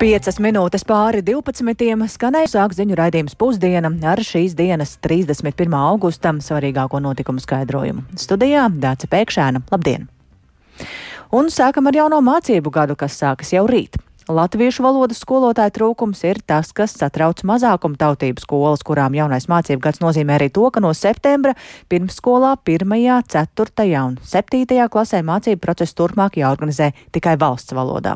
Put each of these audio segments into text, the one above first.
Piecas minūtes pāri 12. skanēja sāk ziņu raidījums pusdiena ar šīs dienas 31. augustam svarīgāko notikumu skaidrojumu. Studijā Dāca Pēkšēna. Labdien! Un sākam ar jauno mācību gadu, kas sākas jau rīt. Latviešu valodas skolotāju trūkums ir tas, kas satrauc mazākuma tautību skolas, kurām jaunais mācību gads nozīmē arī to, ka no septembra pirmsskolā 1., 4. un 7. klasē mācību procesu turpmāk jāorganizē tikai valsts valodā.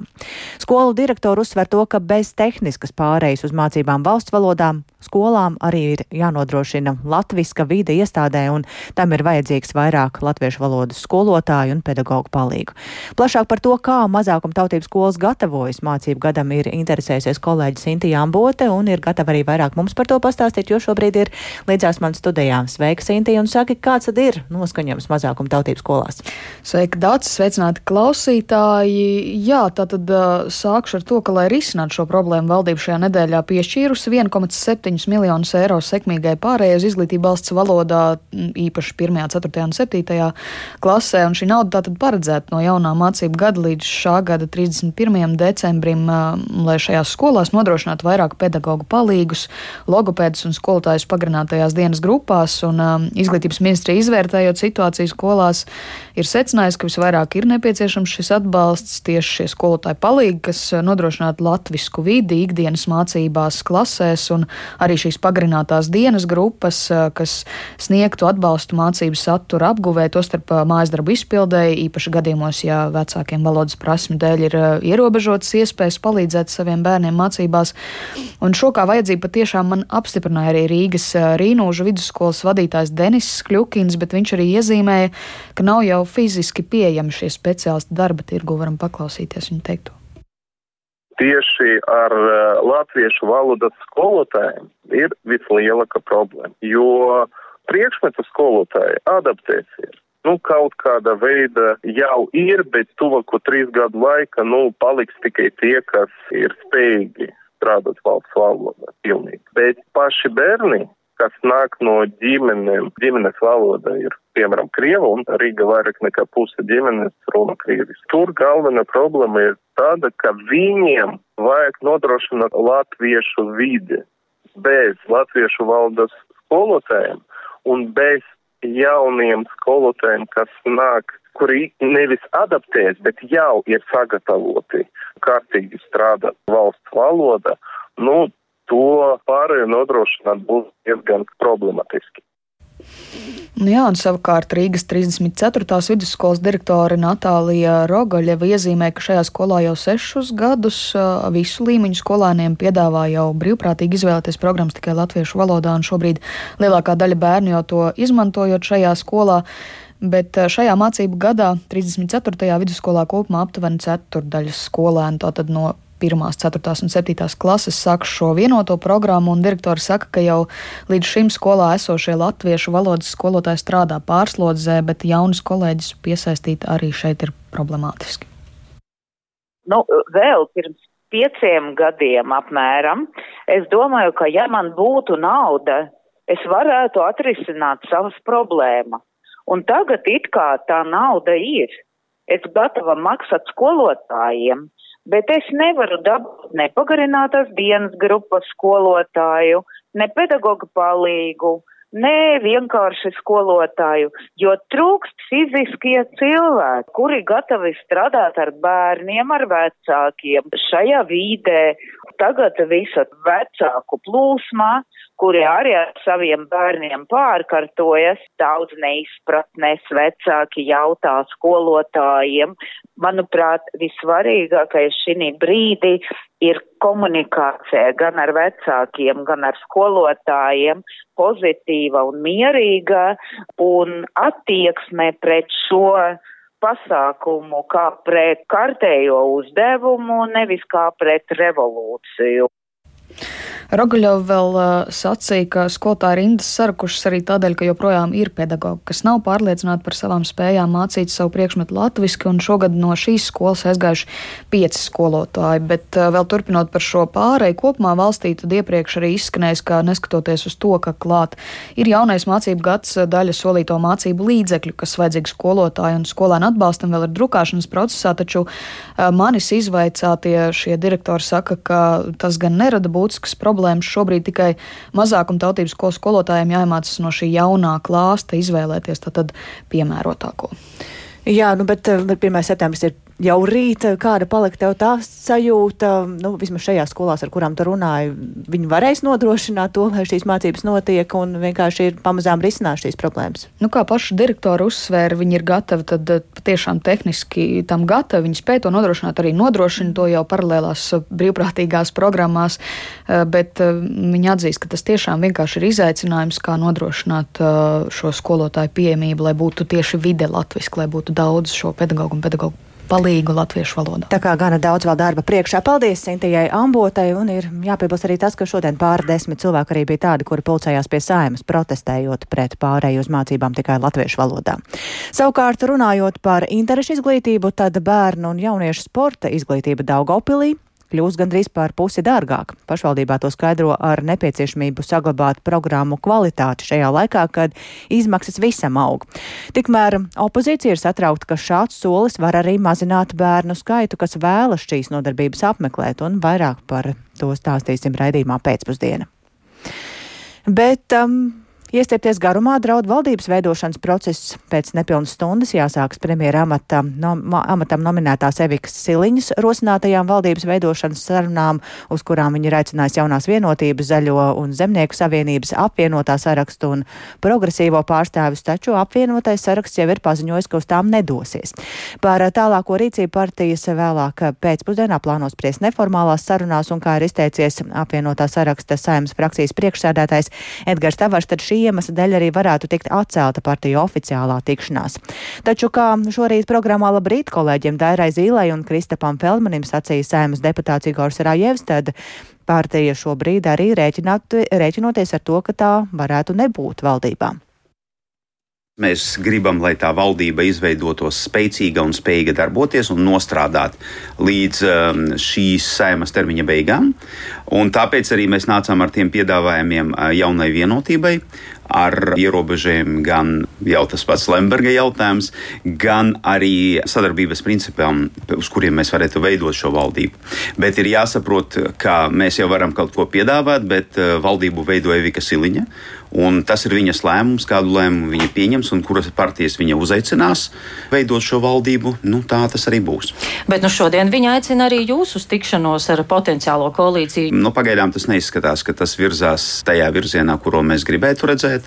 Skolu direktori uzsver to, ka bez tehniskas pārejas uz mācībām valsts valodām skolām arī ir jānodrošina latviska vide iestādē, un tam ir vajadzīgs vairāk latviešu valodas skolotāju un pedagoģu palīgu. Plašāk par to, kā mazākuma tautības skolas gatavojas mācību mācību gadam ir interesējusies kolēģi Sintīna Ambote un ir gatava arī vairāk mums par to pastāstīt, jo šobrīd ir līdzās man studijām. Sveika, Sintīna, un saki, kāds tad ir noskaņojums mazākuma tautības skolās? Sveika, Dācis, sveicināti klausītāji. Jā, tātad uh, sākšu ar to, ka, lai risinātu šo problēmu, valdība šajā nedēļā piešķīrusi 1,7 miljonus eiro sekmīgai pārējai uz izglītību valsts valodā, īpaši 1., 4. un 7. klasē, un šī nauda tātad paredzēta no jaunā mācību gada līdz šā gada 31. decembrim decembrim, lai šajās skolās nodrošinātu vairāk pedagoģu palīgus, logopēdus un skolotājus pagarinātajās dienas grupās. Un, izglītības ministrija izvērtējot situāciju skolās, ir secinājusi, ka visvairāk ir nepieciešams šis atbalsts tieši šie skolotāji palīgi, kas nodrošinātu latvisku vidi ikdienas mācībās klasēs, un arī šīs pagarinātās dienas grupas, kas sniegtu atbalstu mācību satura apguvē, tostarp mājas darbu izpildēji, īpaši gadījumos, ja vecākiem valodas prasmi dēļ ir ierobežotas iespējas palīdzēt saviem bērniem mācībās. Un šo kā vajadzību patiešām man apstiprināja arī Rīgas Rīnūža vidusskolas vadītājs Denis Kļukins, bet viņš arī iezīmēja, ka nav jau fiziski pieejami šie speciālisti darba tirgu. Varam paklausīties viņu teikto. Tieši ar latviešu valodas skolotājiem ir vislielākā problēma, jo priekšmetu skolotāji adaptēsies nu, kaut kāda veida jau ir, bet tuvāko trīs gadu laika, nu, paliks tikai tie, kas ir spējīgi strādāt valsts valodā. Bet paši bērni, kas nāk no ģimenēm, ģimenes valoda ir, piemēram, Krieva un Rīga vairāk nekā puse ģimenes runa Krievis. Tur galvenā problēma ir tāda, ka viņiem vajag nodrošināt latviešu vidi bez latviešu valodas skolotājiem un bez jauniem skolotājiem, kas nāk, kuri nevis adaptēs, bet jau ir sagatavoti kārtīgi strādāt valsts valoda, nu, to pārējo nodrošināt būs diezgan problematiski. Nu jā, un savukārt Rīgas 34. vidusskolas direktore Natālija Rogaļeva iezīmē, ka šajā skolā jau sešus gadus visu līmeņu skolēniem piedāvā jau brīvprātīgi izvēlēties programmas tikai latviešu valodā, un šobrīd lielākā daļa bērnu jau to izmantojot šajā skolā. Bet šajā mācību gadā 34. vidusskolā kopumā aptuveni ceturdaļas skolēnu, tātad no 1, 4 un 7 klases sāks šo vienoto programmu, un direktori saka, ka jau līdz šim skolā esošie latviešu valodas skolotāji strādā pārslodzē, bet jaunus kolēģis piesaistīt arī šeit ir problemātiski. Nu, vēl pirms pieciem gadiem apmēram, es domāju, ka ja man būtu nauda, es varētu atrisināt savas problēmas. Un tagad it kā tā nauda ir. Es gatava maksāt skolotājiem, bet es nevaru dabūt ne pagarinātās dienas grupas skolotāju, ne pedagoga palīgu, ne vienkārši skolotāju, jo trūkst fiziskie cilvēki, kuri gatavi strādāt ar bērniem, ar vecākiem šajā vīdē. Tagad visa vecāku plūsmā kuri arī ar saviem bērniem pārkartojas, daudz neizpratnes vecāki jautā skolotājiem. Manuprāt, visvarīgākais šī brīdī ir komunikācija gan ar vecākiem, gan ar skolotājiem, pozitīva un mierīga, un attieksme pret šo pasākumu kā pret kārtējo uzdevumu, nevis kā pret revolūciju. Rogaļova vēl sacīja, ka skolotāji rindas sarakušas arī tādēļ, ka joprojām ir pedagogi, kas nav pārliecināti par savām spējām mācīt savu priekšmetu latviski, un šogad no šīs skolas aizgājuši pieci skolotāji. Bet vēl turpinot par šo pārēju kopumā valstī, tad iepriekš arī izskanējis, ka neskatoties uz to, ka klāt ir jaunais mācību gads, daļa solīto mācību līdzekļu, kas vajadzīgi skolotāju un skolēnu atbalstam vēl ir drukāšanas procesā, taču manis izvaicātie šie direktori saka, ka tas gan nerada būtiskas problēmas. Šobrīd tikai mazākumtautības skolu skolotājiem jāiemācās no šī jaunā klāsta izvēlēties piemērotāko. Jā, nu, bet, bet 1. septembris ir jau rīt, kāda palika tev tā sajūta, nu, vismaz šajās skolās, ar kurām tu runāji, viņi varēs nodrošināt to, lai šīs mācības notiek un vienkārši ir pamazām risināt šīs problēmas? Nu, kā paši direktori uzsvēra, viņi ir gatavi tad eh, patiešām tehniski tam gatavi, viņi spēj to nodrošināt, arī nodrošina to jau paralēlās eh, brīvprātīgās programmās, eh, bet viņi atzīst, ka tas tiešām vienkārši ir izaicinājums, kā nodrošināt šo skolotāju pieejamību, lai būtu tieši vide latviski, lai būtu daudz šo pedagogu un pedagogu palīgu latviešu valodā. Tā kā gana daudz vēl darba priekšā. Paldies Sintijai Ambotai, un ir jāpiebilst arī tas, ka šodien pāri desmit cilvēki arī bija tādi, kuri pulcējās pie saimas, protestējot pret pārēju uz mācībām tikai latviešu valodā. Savukārt, runājot par interešu izglītību, tad bērnu un jauniešu sporta izglītība Daugopilī kļūs gandrīz par pusi dārgāk. Pašvaldībā to skaidro ar nepieciešamību saglabāt programmu kvalitāti šajā laikā, kad izmaksas visam aug. Tikmēr opozīcija ir satraukta, ka šāds solis var arī mazināt bērnu skaitu, kas vēlas šīs nodarbības apmeklēt, un vairāk par to stāstīsim raidījumā pēcpusdienā. Bet um, Iestiepties garumā draud valdības veidošanas process. Pēc nepilnas stundas jāsāks premjera amata, no, amatam nominētās Evikas Siliņas rosinātajām valdības veidošanas sarunām, uz kurām viņi ir aicinājis jaunās vienotības, zaļo un zemnieku savienības apvienotā sarakstu un progresīvo pārstāvis, taču apvienotais saraksts jau ir paziņojis, ka uz tām nedosies. Par tālāko rīcību partijas vēlāk pēcpusdienā plānos spriest neformālās sarunās un, kā ir izteicies apvienotā saraksta saimnes frakcijas priekšsēdētājs Edgars Tavars, tad šī iemesla dēļ arī varētu tikt atcelta partiju oficiālā tikšanās. Taču, kā šorīt programmā labrīt kolēģiem Dairai Zīlai un Kristapam Feldmanim sacīja sēmas deputāts Igors Rājevs, tad partija šobrīd arī rēķinoties ar to, ka tā varētu nebūt valdībā. Mēs gribam, lai tā valdība izveidotos spēcīga un spējīga darboties un nostrādāt līdz um, šīs saimas termiņa beigām. Un tāpēc arī mēs nācām ar tiem piedāvājumiem uh, jaunai vienotībai, ar ierobežojumiem gan jau tas pats Lemberga jautājums, gan arī sadarbības principiem, uz kuriem mēs varētu veidot šo valdību. Bet ir jāsaprot, ka mēs jau varam kaut ko piedāvāt, bet uh, valdību veido Evika Siliņa. Un tas ir viņas lēmums, kādu lēmumu viņa pieņems un kuras partijas viņa uzaicinās veidot šo valdību. Nu, tā tas arī būs. Bet nu, šodien viņa aicina arī jūs uz tikšanos ar potenciālo koalīciju. Nu, pagaidām tas neizskatās, ka tas virzās tajā virzienā, kuro mēs gribētu redzēt.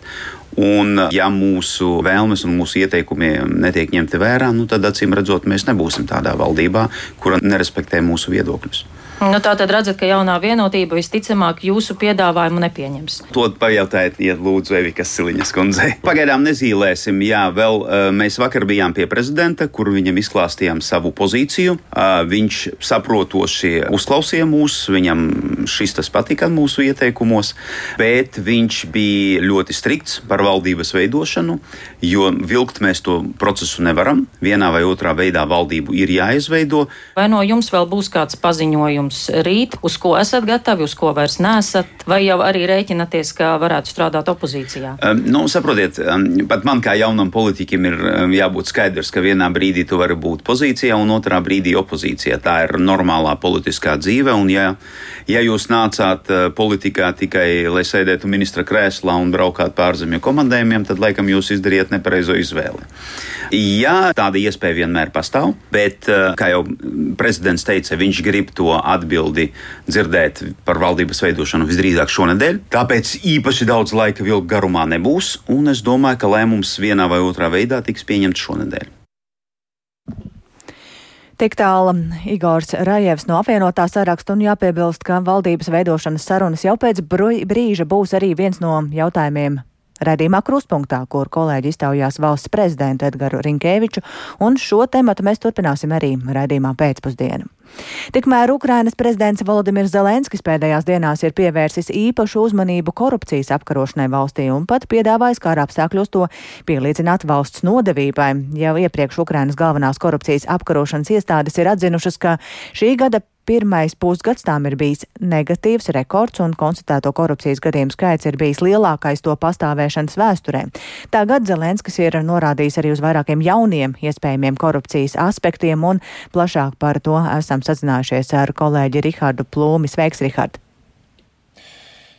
Un, ja mūsu vēlmes un mūsu ieteikumi netiek ņemti vērā, nu, tad acīm redzot, mēs nebūsim tādā valdībā, kura nerespektē mūsu viedokļus. Nu, tā tad redzat, ka jaunā vienotība visticamāk jūsu piedāvājumu nepieņems. To pajautājiet, ja lūdzu, Evikas Siliņas kundzei. Pagaidām nezīmēsim. Jā, vēl mēs vakar bijām pie prezidenta, kur viņam izklāstījām savu pozīciju. Viņš saprotoši uzklausīja mūs, viņam šis tas patika mūsu ieteikumos, bet viņš bija ļoti strikts par valdības veidošanu, jo vilkt mēs to procesu nevaram. Vienā vai otrā veidā valdību ir jāizveido. Vai no jums vēl būs kāds paziņojums? Jums rīt, uz ko esat gatavi, uz ko vairs nesat, vai jau arī rēķinaties, ka varētu strādāt opozīcijā? Um, nu, saprotiet, um, pat man kā jaunam politiķim ir um, jābūt skaidrs, ka vienā brīdī tu vari būt pozīcijā un otrā brīdī opozīcijā. Tā ir normālā politiskā dzīve, un ja, ja jūs nācāt uh, politikā tikai, lai sēdētu ministra krēslā un braukāt pārzemju komandējumiem, tad laikam jūs izdarījāt nepareizo izvēli. Jā, tāda iespēja vienmēr pastāv, bet, uh, kā jau prezidents teica, viņš grib to atbildēt atbildi dzirdēt par valdības veidošanu visdrīzāk šonadēļ. Tāpēc īpaši daudz laika vilka garumā nebūs, un es domāju, ka lēmums vienā vai otrā veidā tiks pieņemts šonadēļ. Tik tālu Igors Rajevs no apvienotā saraksta un jāpiebilst, ka valdības veidošanas sarunas jau pēc brīža būs arī viens no jautājumiem Radījumā Kruspunktā, kur kolēģi iztaujās valsts prezidentu Edgaru Rinkēviču, un šo tematu mēs turpināsim arī radījumā pēcpusdienu. Tikmēr Ukrainas prezidents Volodimirs Zelenskis pēdējās dienās ir pievērsis īpašu uzmanību korupcijas apkarošanai valstī un pat piedāvājis kara apstākļos to pielīdzināt valsts nodevībai. Jau iepriekš Ukrainas galvenās korupcijas apkarošanas iestādes ir atzinušas, ka šī gada Pirmais pusgads tām ir bijis negatīvs rekords, un konstatēto korupcijas gadījumu skaits ir bijis lielākais to pastāvēšanas vēsturē. Tagad Zelenskis ir norādījis arī uz vairākiem jauniem iespējamiem korupcijas aspektiem, un plašāk par to esam sazinājušies ar kolēģi Rihardu Plūmi. Sveiks, Rihard!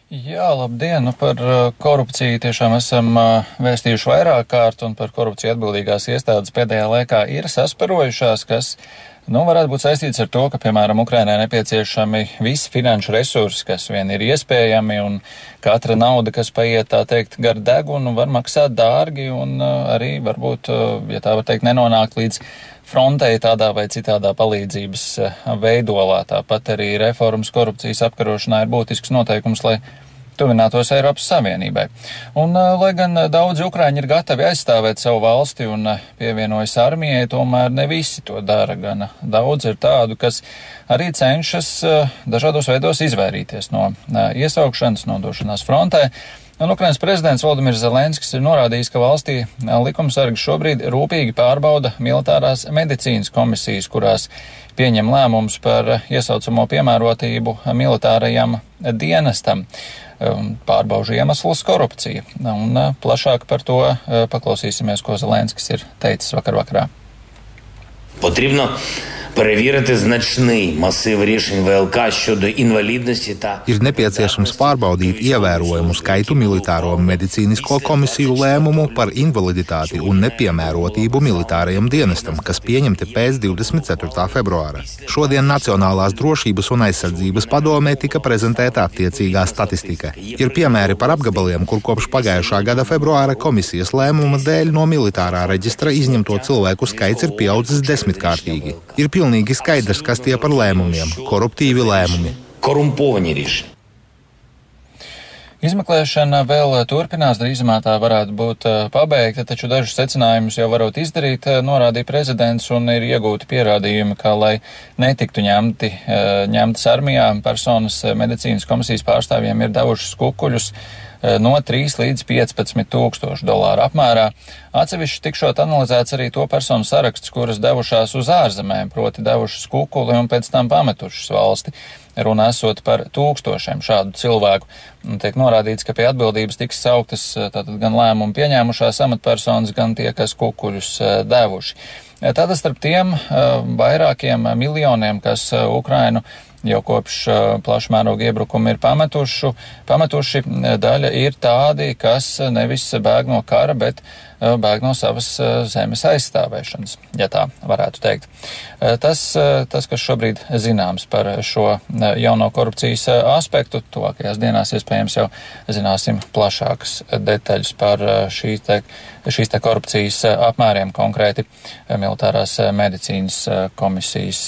Jā, labdien! Nu, par uh, korupciju tiešām esam uh, vēstījuši vairāk kārt, un par korupciju atbildīgās iestādes pēdējā laikā ir sasparojušās, kas Nu, varētu būt saistīts ar to, ka, piemēram, Ukrainai nepieciešami visi finanšu resursi, kas vien ir iespējami, un katra nauda, kas paiet, tā teikt, gar degunu, var maksāt dārgi, un uh, arī varbūt, uh, ja tā var teikt, nenonākt līdz frontei tādā vai citādā palīdzības uh, veidolā. Tāpat arī reformas korupcijas apkarošanā ir būtisks noteikums, lai tuvinātos Eiropas Savienībai. Un, lai gan daudzi ukrāņi ir gatavi aizstāvēt savu valsti un pievienojas armijai, tomēr ne visi to dara. Gan daudz ir tādu, kas arī cenšas dažādos veidos izvairīties no iesaukšanas, nodošanās frontē. Un Ukrainas prezidents Valdemirs Zelenskis ir norādījis, ka valstī likumsargi šobrīd rūpīgi pārbauda militārās medicīnas komisijas, kurās pieņem lēmumus par iesaucamo piemērotību militārajam dienestam pārbaužu iemeslus korupcija. Un uh, plašāk par to uh, paklausīsimies, ko Zelenskis ir teicis vakar vakarā. Потрібно перевірити значний масив рішень ВЛК щодо інвалідності та ir nepieciešams pārbaudīt ievērojumu skaitu militāro medicīnisko komisiju lēmumu par invaliditāti un nepiemērotību militārajam dienestam, kas pieņemti pēc 24. februāra. Šodien Nacionālās drošības un aizsardzības padomē tika prezentēta attiecīgā statistika. Ir piemēri par apgabaliem, kur kopš pagājušā gada februāra komisijas lēmuma dēļ no militārā reģistra izņemto cilvēku skaits ir pieaudzis desmitkārtīgi. Ir pilnīgi skaidrs, kas tie par lēmumiem - koruptīvi lēmumi. Korumpovani riši. Izmeklēšana vēl turpinās, drīzumā tā varētu būt eh, pabeigta, taču dažus secinājumus jau varot izdarīt, eh, norādīja prezidents un ir iegūti pierādījumi, ka, lai netiktu ņemti, eh, ņemtas armijā, personas medicīnas komisijas pārstāvjiem ir devušas kukuļus no 3 līdz 15 tūkstošu dolāru apmērā. Atsevišķi tikšot analizēts arī to personu saraksts, kuras devušās uz ārzemēm, proti devušas kukuli un pēc tam pametušas valsti. Runa esot par tūkstošiem šādu cilvēku. Tiek norādīts, ka pie atbildības tiks sauktas tātad gan lēmumu pieņēmušās amatpersonas, gan tie, kas kukuļus devuši. Tātad starp tiem vairākiem miljoniem, kas Ukrainu jau kopš plaša mēroga iebrukuma ir pametušu, pametuši. Daļa ir tādi, kas nevis bēg no kara, bet bēg no savas zemes aizstāvēšanas, ja tā varētu teikt. Tas, tas kas šobrīd zināms par šo jauno korupcijas aspektu, tuvākajās dienās iespējams jau zināsim plašākas detaļas par šī te, šīs te korupcijas apmēriem konkrēti militārās medicīnas komisijas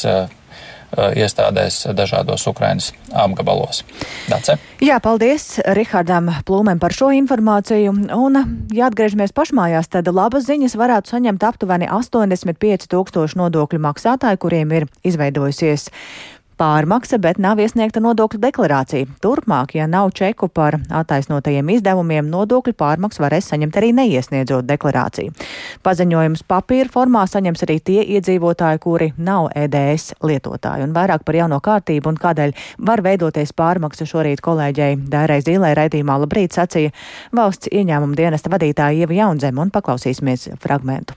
iestādēs dažādos Ukrainas apgabalos. Dace? Jā, paldies Rihardam Plūmēm par šo informāciju. Un, ja atgriežamies pašmājās, tad labas ziņas varētu saņemt aptuveni 85 tūkstoši nodokļu maksātāju, kuriem ir izveidojusies pārmaksa, bet nav iesniegta nodokļu deklarācija. Turpmāk, ja nav čeku par attaisnotajiem izdevumiem, nodokļu pārmaksu varēs saņemt arī neiesniedzot deklarāciju. Paziņojums papīra formā saņems arī tie iedzīvotāji, kuri nav EDS lietotāji. Un vairāk par jauno kārtību un kādēļ var veidoties pārmaksa šorīt kolēģei Dairai Zīlē raidījumā labrīt sacīja valsts ieņēmuma dienesta vadītāja Ieva Jaunzeme un paklausīsimies fragmentu.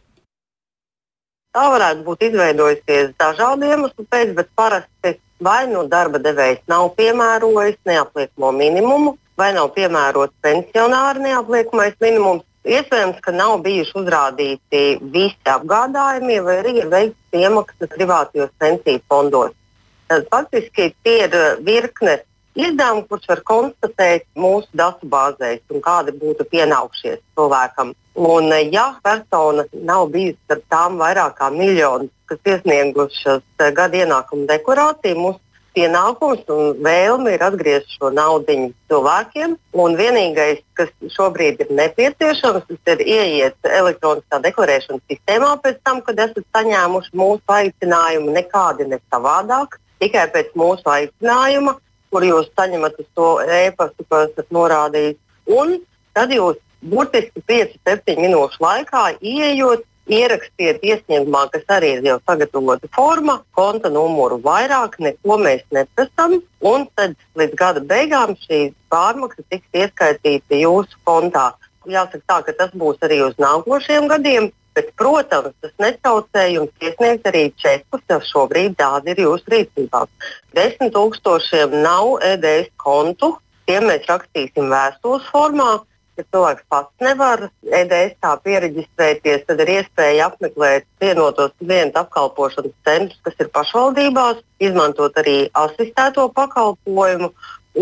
Tā varētu būt izveidojusies dažādu iemeslu pēc, bet parasti vai nu darba devējs nav piemērojis neapliekamo minimumu, vai nav piemērots pensionāra neapliekamais minimums. Iespējams, ka nav bijuši uzrādīti visi apgādājumi, vai arī ir veikts iemaksas privātajos pensiju fondos. Tad faktiski tie ir virkne izdevumu, kurus var konstatēt mūsu datubāzēs un kādi būtu pienākušies cilvēkam. Un, eh, ja persona nav bijusi starp tām vairāk kā miljonu, kas iesniegušas eh, gada ienākumu deklarāciju, mūsu pienākums un vēlme ir atgriezt šo naudu cilvēkiem. Un vienīgais, kas šobrīd ir nepieciešams, ir ieiet elektroniskā deklarēšanas sistēmā pēc tam, kad esat saņēmuši mūsu aicinājumu, nekādi ne savādāk, tikai pēc mūsu aicinājuma, kur jūs saņemat to e-pastu, ko esat norādījis. Un tad jūs burtiski 5-7 minūšu laikā ieejot ierakstiet iesniegumā, kas arī ir jau sagatavota forma, konta numuru vairāk, neko mēs neprasām. Un tad līdz gada beigām šī pārmaksa tiks ieskaitīta jūsu kontā. Jāsaka tā, ka tas būs arī uz nākošiem gadiem. Bet, protams, tas netraucē jums iesniegt arī čekus, jo šobrīd tādi ir jūsu rīcībā. Desmit tūkstošiem nav EDS kontu, tiem mēs rakstīsim vēstules formā ja cilvēks pats nevar EDS tā pieregistrēties, tad ir iespēja apmeklēt vienotos klientu apkalpošanas centrus, kas ir pašvaldībās, izmantot arī asistēto pakalpojumu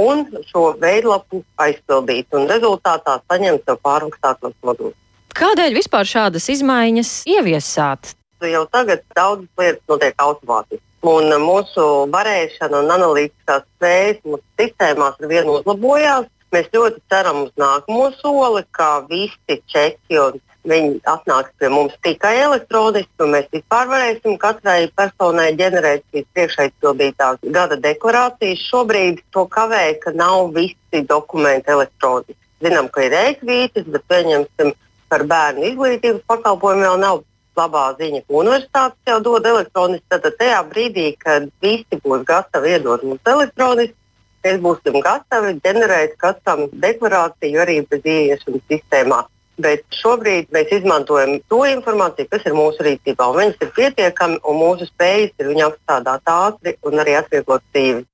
un šo veidlapu aizpildīt un rezultātā saņemt sev pārmaksātos nodokļus. Kādēļ vispār šādas izmaiņas ieviesāt? Jau tagad daudzas lietas notiek automātiski. Un mūsu varēšana un analītiskās spējas mūsu sistēmās ar vienu uzlabojās. Mēs ļoti ceram uz nākamo soli, ka visi čeki un viņi atnāks pie mums tikai elektroniski, un mēs vispār varēsim katrai personai ģenerēt šīs priekšaizpildītās gada deklarācijas. Šobrīd to kavē, ka nav visi dokumenti elektroniski. Zinām, ka ir e-kvītis, bet pieņemsim par bērnu izglītības pakalpojumu jau nav labā ziņa, ka universitātes jau dod elektroniski. Tad tajā brīdī, kad visi būs gatavi iedot mums elektroniski, mēs būsim gatavi ģenerēt katram deklarāciju arī bez ieiešanas sistēmā. Bet šobrīd mēs izmantojam to informāciju, kas ir mūsu rīcībā. Viņas ir pietiekami, un mūsu spējas ir viņu apstrādāt ātri un arī atvieglot dzīvi.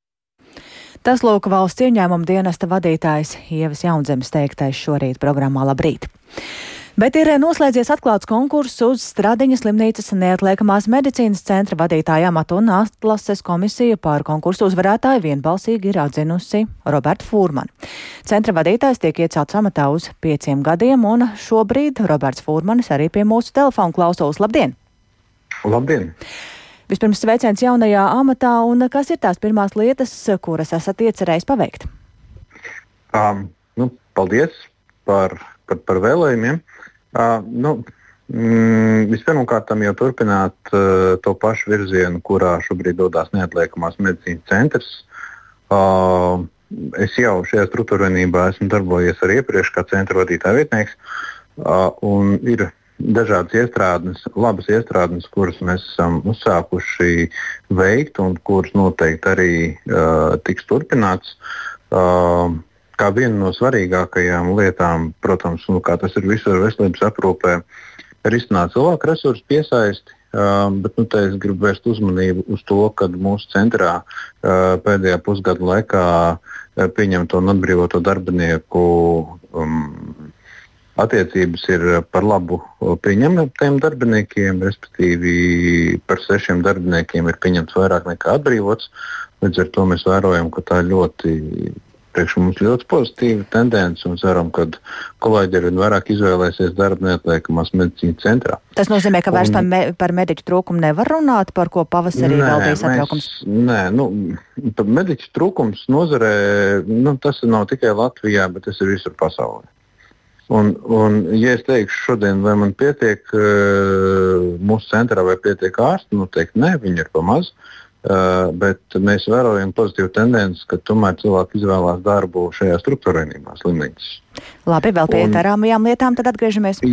Tas lūk valsts ieņēmuma dienesta vadītājs Ievas Jaunzemes teiktais šorīt programmā Labrīt. Bet ir noslēdzies atklāts konkurss uz Stradiņas slimnīcas neatliekamās medicīnas centra vadītāja amatu un atlases komisija pār konkursu uzvarētāju vienbalsīgi ir atzinusi Roberta Fūrmanu. Centra vadītājs tiek iecelts amatā uz pieciem gadiem, un šobrīd Roberts Fūrmanis arī pie mūsu telefona klausos. Labdien! Labdien! Vispirms sveiciens jaunajā amatā, un kas ir tās pirmās lietas, kuras esat iecerējis paveikt? Um, nu, paldies par, par, par vēlējumiem. Uh, nu, Mm, Vispirmkārt, jau turpināt uh, to pašu virzienu, kurā šobrīd dodas neatliekamās medicīnas centrs. Uh, es jau šajā struktūrvienībā esmu darbojies arī iepriekš kā centra vadītāja vietnieks. Uh, ir dažādas iestrādes, labas iestrādes, kuras mēs esam uzsākuši veikt un kuras noteikti arī uh, tiks turpināts. Uh, kā viena no svarīgākajām lietām, protams, nu, kā tas ir visur veselības aprūpē, ir izsnākt cilvēku resursu piesaisti. Uh, bet nu, es gribu vērst uzmanību uz to, ka mūsu centrā uh, pēdējā pusgada laikā uh, pieņemto un atbrīvoto darbinieku um, attiecības ir par labu pieņemtiem darbiniekiem, respektīvi par sešiem darbiniekiem ir pieņemts vairāk nekā atbrīvots. Līdz ar to mēs vērojam, ka tā ir ļoti priekš mums ļoti pozitīva tendence un ceram, ka kolēģi arvien vairāk izvēlēsies darbu neatliekamās medicīnas centrā. Tas nozīmē, ka vairs un, par, me, par mediķu trūkumu nevar runāt, par ko pavasarī nē, valdīja satraukums? Nē, nu, mediķu trūkums nozarē, nu, tas nav tikai Latvijā, bet tas ir visur pasaulē. Un, un, ja es teikšu šodien, vai man pietiek uh, mūsu centrā, vai pietiek ārsti, noteikti nē, viņi ir pamazs. Uh, Uh, bet mēs vērojam pozitīvu tendenci, ka tomēr cilvēki izvēlās darbu šajā struktūrvienībā, slimnīcas. Labi, vēl pie darāmajām lietām tad atgriežamies.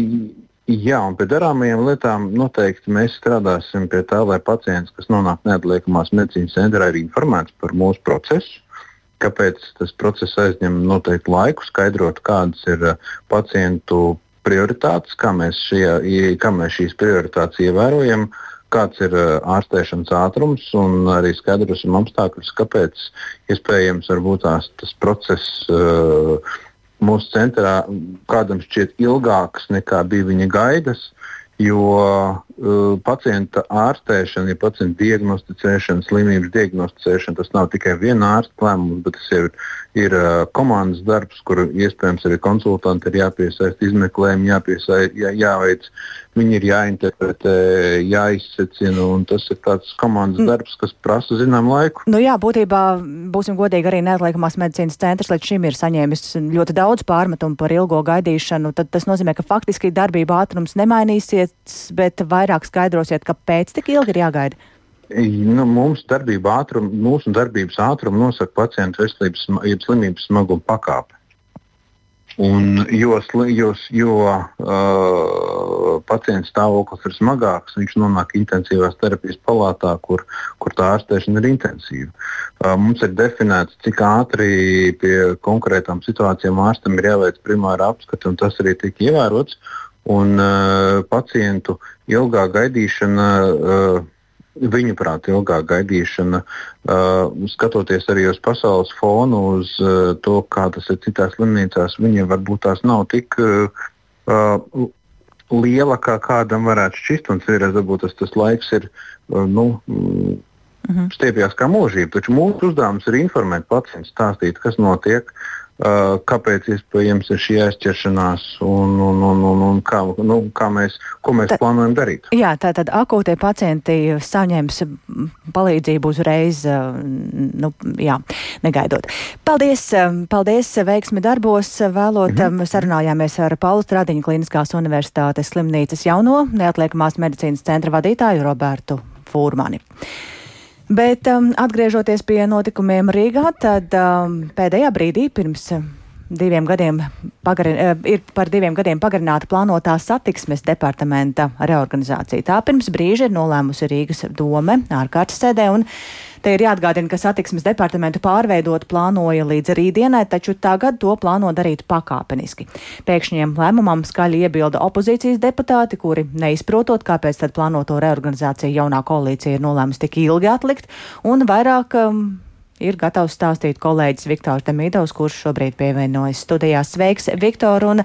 Jā, un pie darāmajām lietām noteikti mēs strādāsim pie tā, lai pacients, kas nonāk neatliekamās medicīnas centrā, ir informēts par mūsu procesu. Kāpēc tas process aizņem noteiktu laiku, skaidrot, kādas ir pacientu prioritātes, kā mēs, šie, kā mēs šīs prioritātes ievērojam. Uh, kāds ir ārstēšanas ātrums un arī skaidrosim apstākļus, kāpēc iespējams tās, tas process uh, mūsu centrā kādam šķiet ilgāks nekā bija viņa gaidas. Jo pacienta ārstēšana, ja pacienta diagnosticēšana, slimības diagnosticēšana, tas nav tikai viena ārsta lēmums, bet tas ir, ir uh, komandas darbs, kur iespējams arī konsultanti ir jāpiesaist, izmeklējumi jāpiesaist, jā, jāveic, viņi ir jāinterpretē, jāizsecina, un tas ir tāds komandas mm. darbs, kas prasa zinām laiku. Nu jā, būtībā, būsim godīgi, arī neatliekamās medicīnas centrs līdz šim ir saņēmis ļoti daudz pārmetumu par ilgo gaidīšanu. Tad tas nozīmē, ka faktiski darbība ātrums nemainīsies, bet vairāk skaidrosiet, kāpēc tik ilgi ir jāgaida. Nu, mums darbība ātrum, mūsu darbības ātrumu nosaka pacientu veselības, slimības smaguma pakāpe. Un jo jo, jo uh, pacienta stāvoklis ir smagāks, viņš nonāk intensīvās terapijas palātā, kur, kur tā ārstēšana ir intensīva. Uh, mums ir definēts, cik ātri pie konkrētām situācijām ārstam ir jāveic primāra apskate, un tas arī tika ievērots. Un uh, pacientu ilgā gaidīšana. Uh, viņuprāt, ilgā gaidīšana, uh, skatoties arī uz pasaules fonu, uz uh, to, kā tas ir citās slimnīcās, viņiem varbūt tās nav tik uh, uh, liela, kā kādam varētu šķist. Un cerēs, varbūt tas, tas laiks ir uh, nu, mm, mhm. stiepjas kā mūžība. Taču mūsu uzdevums ir informēt pacientu, stāstīt, kas notiek. Uh, kāpēc iespējams ir šī aizķeršanās un, un, un, un, un kā, nu, kā mēs, ko mēs tā, plānojam darīt. Jā, tātad akūtie pacienti saņems palīdzību uzreiz, nu, jā, negaidot. Paldies, paldies veiksmi darbos. Vēlot, -hmm. sarunājāmies ar Paulu Stradiņu Kliniskās universitātes slimnīcas jauno neatliekamās medicīnas centra vadītāju Robertu Fūrmani. Bet um, atgriežoties pie notikumiem Rīgā, tad um, pēdējā brīdī pirms diviem gadiem pagarin, eh, ir par diviem gadiem pagarināta plānotā satiksmes departamenta reorganizācija. Tā pirms brīža ir nolēmusi Rīgas dome ārkārtas sēdē Te ir jāatgādina, ka satiksmes departamentu pārveidot plānoja līdz rītdienai, taču tagad to plāno darīt pakāpeniski. Pēkšņiem lēmumam skaļi iebilda opozīcijas deputāti, kuri neizprotot, kāpēc tad plānoto reorganizāciju jaunā koalīcija ir nolēmusi tik ilgi atlikt, un vairāk um, ir gatavs stāstīt kolēģis Viktors Demidovs, kurš šobrīd pievienojas studijās. Sveiks, Viktor! Un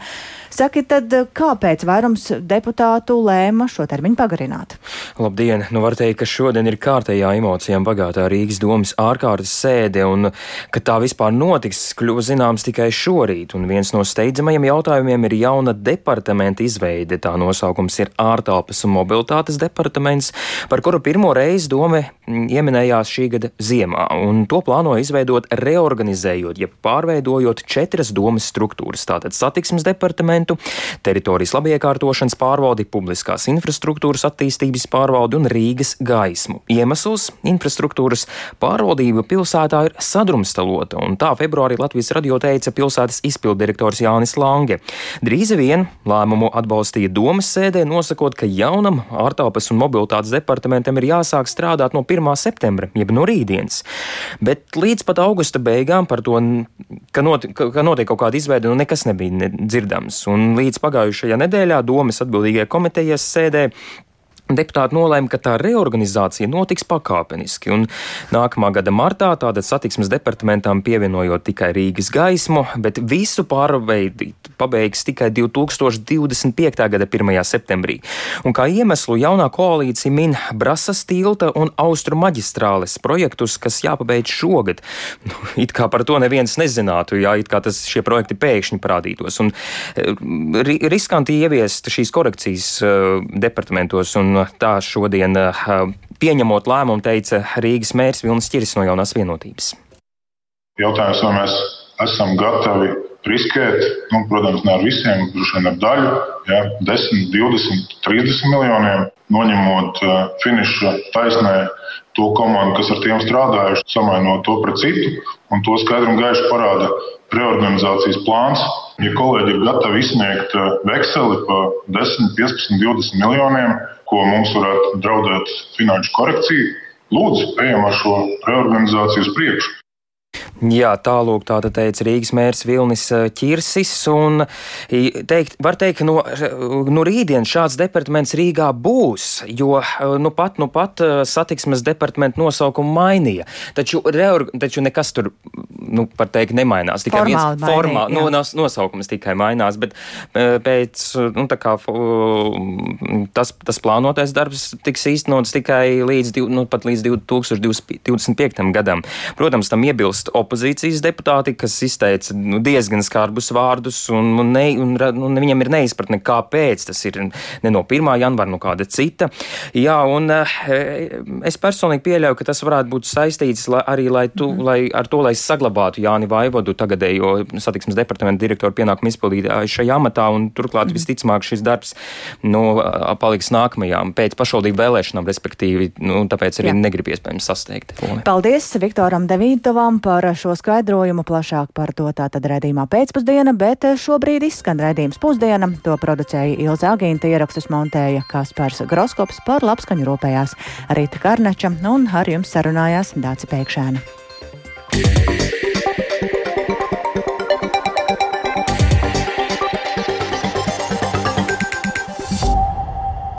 saki tad, kāpēc vairums deputātu lēma šo termiņu pagarināt? Labdien! Nu, var teikt, ka šodien ir kārtējā emocijām bagātā Rīgas domas ārkārtas sēde, un ka tā vispār notiks, kļuva zināms tikai šorīt. Un viens no steidzamajiem jautājumiem ir jauna departamenta izveide. Tā nosaukums ir ārtelpas un mobilitātes departaments, par kuru pirmo reizi doma ieminējās šī gada ziemā. Un to plāno izveidot reorganizējot, jeb pārveidojot četras domas struktūras - tātad satiksmes departamentu, teritorijas labiekārtošanas pārvaldi, publiskās infrastruktūras attīstības pārvaldi un Rīgas gaismu. Iemesls - infrastruktūras pārvaldība pilsētā ir sadrumstalota, un tā februārī Latvijas radio teica pilsētas izpildirektors Jānis Lange. Drīz vien lēmumu atbalstīja domas sēdē, nosakot, ka jaunam ārtelpas un mobilitātes departamentam ir jāsāk strādāt no 1. septembra, jeb no rītdienas. Bet līdz pat augusta beigām par to, ka, not, ka notiek kaut kāda izveide, nu nekas nebija dzirdams. Un līdz pagājušajā nedēļā domas atbildīgajā komitejas sēdē Deputāti nolēma, ka tā reorganizācija notiks pakāpeniski, un nākamā gada martā tātad satiksmes departamentam pievienojot tikai Rīgas gaismu, bet visu pārveidīt pabeigs tikai 2025. gada 1. septembrī. Un kā iemeslu jaunā koalīcija min Brasas tilta un Austru maģistrāles projektus, kas jāpabeidz šogad. Nu, it kā par to neviens nezinātu, jā, it kā tas šie projekti pēkšņi parādītos. Un eh, riskanti ieviest šīs korekcijas uh, departamentos un tā šodien eh, pieņemot lēmumu, teica Rīgas mērs Vilnis Čiris no jaunās vienotības. Jautājums, vai mēs esam gatavi riskēt, nu, protams, ne ar visiem, droši vien ar daļu, ja, 10, 20, 30 miljoniem, noņemot uh, finiša taisnē to komandu, kas ar tiem strādājuši, samainot to pret citu, un to skaidri un gaiši parāda reorganizācijas plāns. Ja kolēģi ir gatavi izsniegt vekseli par 10, 15, 20 miljoniem, ko mums varētu draudēt finanšu korekcija, lūdzu, ejam ar šo reorganizāciju uz priekšu. Jā, tālūk, tāda teica Rīgas mērs Vilnis Čirsis, un teikt, var teikt, no, no rītdienas šāds departaments Rīgā būs, jo nu pat, nu pat satiksmes departamentu nosaukumu mainīja, taču, reorg, taču nekas tur, nu, par teikt, nemainās, tikai Formāli viens formā, mainīja, no, nosaukums tikai mainās, bet pēc, nu, tā kā tas, tas plānotais darbs tiks īstenots tikai līdz, nu, pat līdz 2025. gadam. Protams, tam iebilst opozīcija opozīcijas deputāti, kas izteica nu, diezgan skarbus vārdus, un, un, ne, un, un viņam ir neizpratne, kāpēc tas ir ne no 1. janvāra, no kāda cita. Jā, un eh, es personīgi pieļauju, ka tas varētu būt saistīts lai, arī lai tu, mm. lai, ar to, lai saglabātu Jāni Vaivodu, tagadējo satiksmes departamenta direktoru pienākumu izpildītāju šajā amatā, un turklāt mm. visticamāk šis darbs nu, paliks nākamajām pēc pašvaldību vēlēšanām, respektīvi, nu, tāpēc arī Jā. negrib iespējams sasteigt. Paldies Viktoram Devītovam par šo skaidrojumu plašāk par to tātad redzījumā pēcpusdiena, bet šobrīd izskan redzījums pusdiena. To producēja Ilza Agīnta, ierakstus montēja Kaspars Groskops par labskaņu rūpējās Rīta Karnača un ar jums sarunājās Dāci Pēkšēna. Yeah.